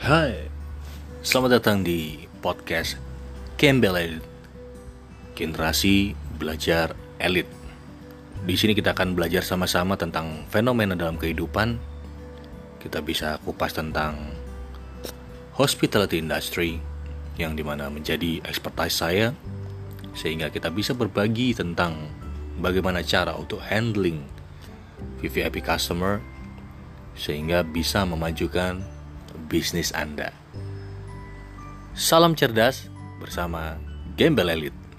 Hai, selamat datang di podcast Campbell Elite Generasi Belajar Elit. Di sini kita akan belajar sama-sama tentang fenomena dalam kehidupan. Kita bisa kupas tentang hospitality industry Yang di mana menjadi expertise saya Sehingga kita bisa berbagi tentang bagaimana cara untuk handling VVIP customer Sehingga bisa memajukan bisnis Anda. Salam cerdas bersama Gembel Elite.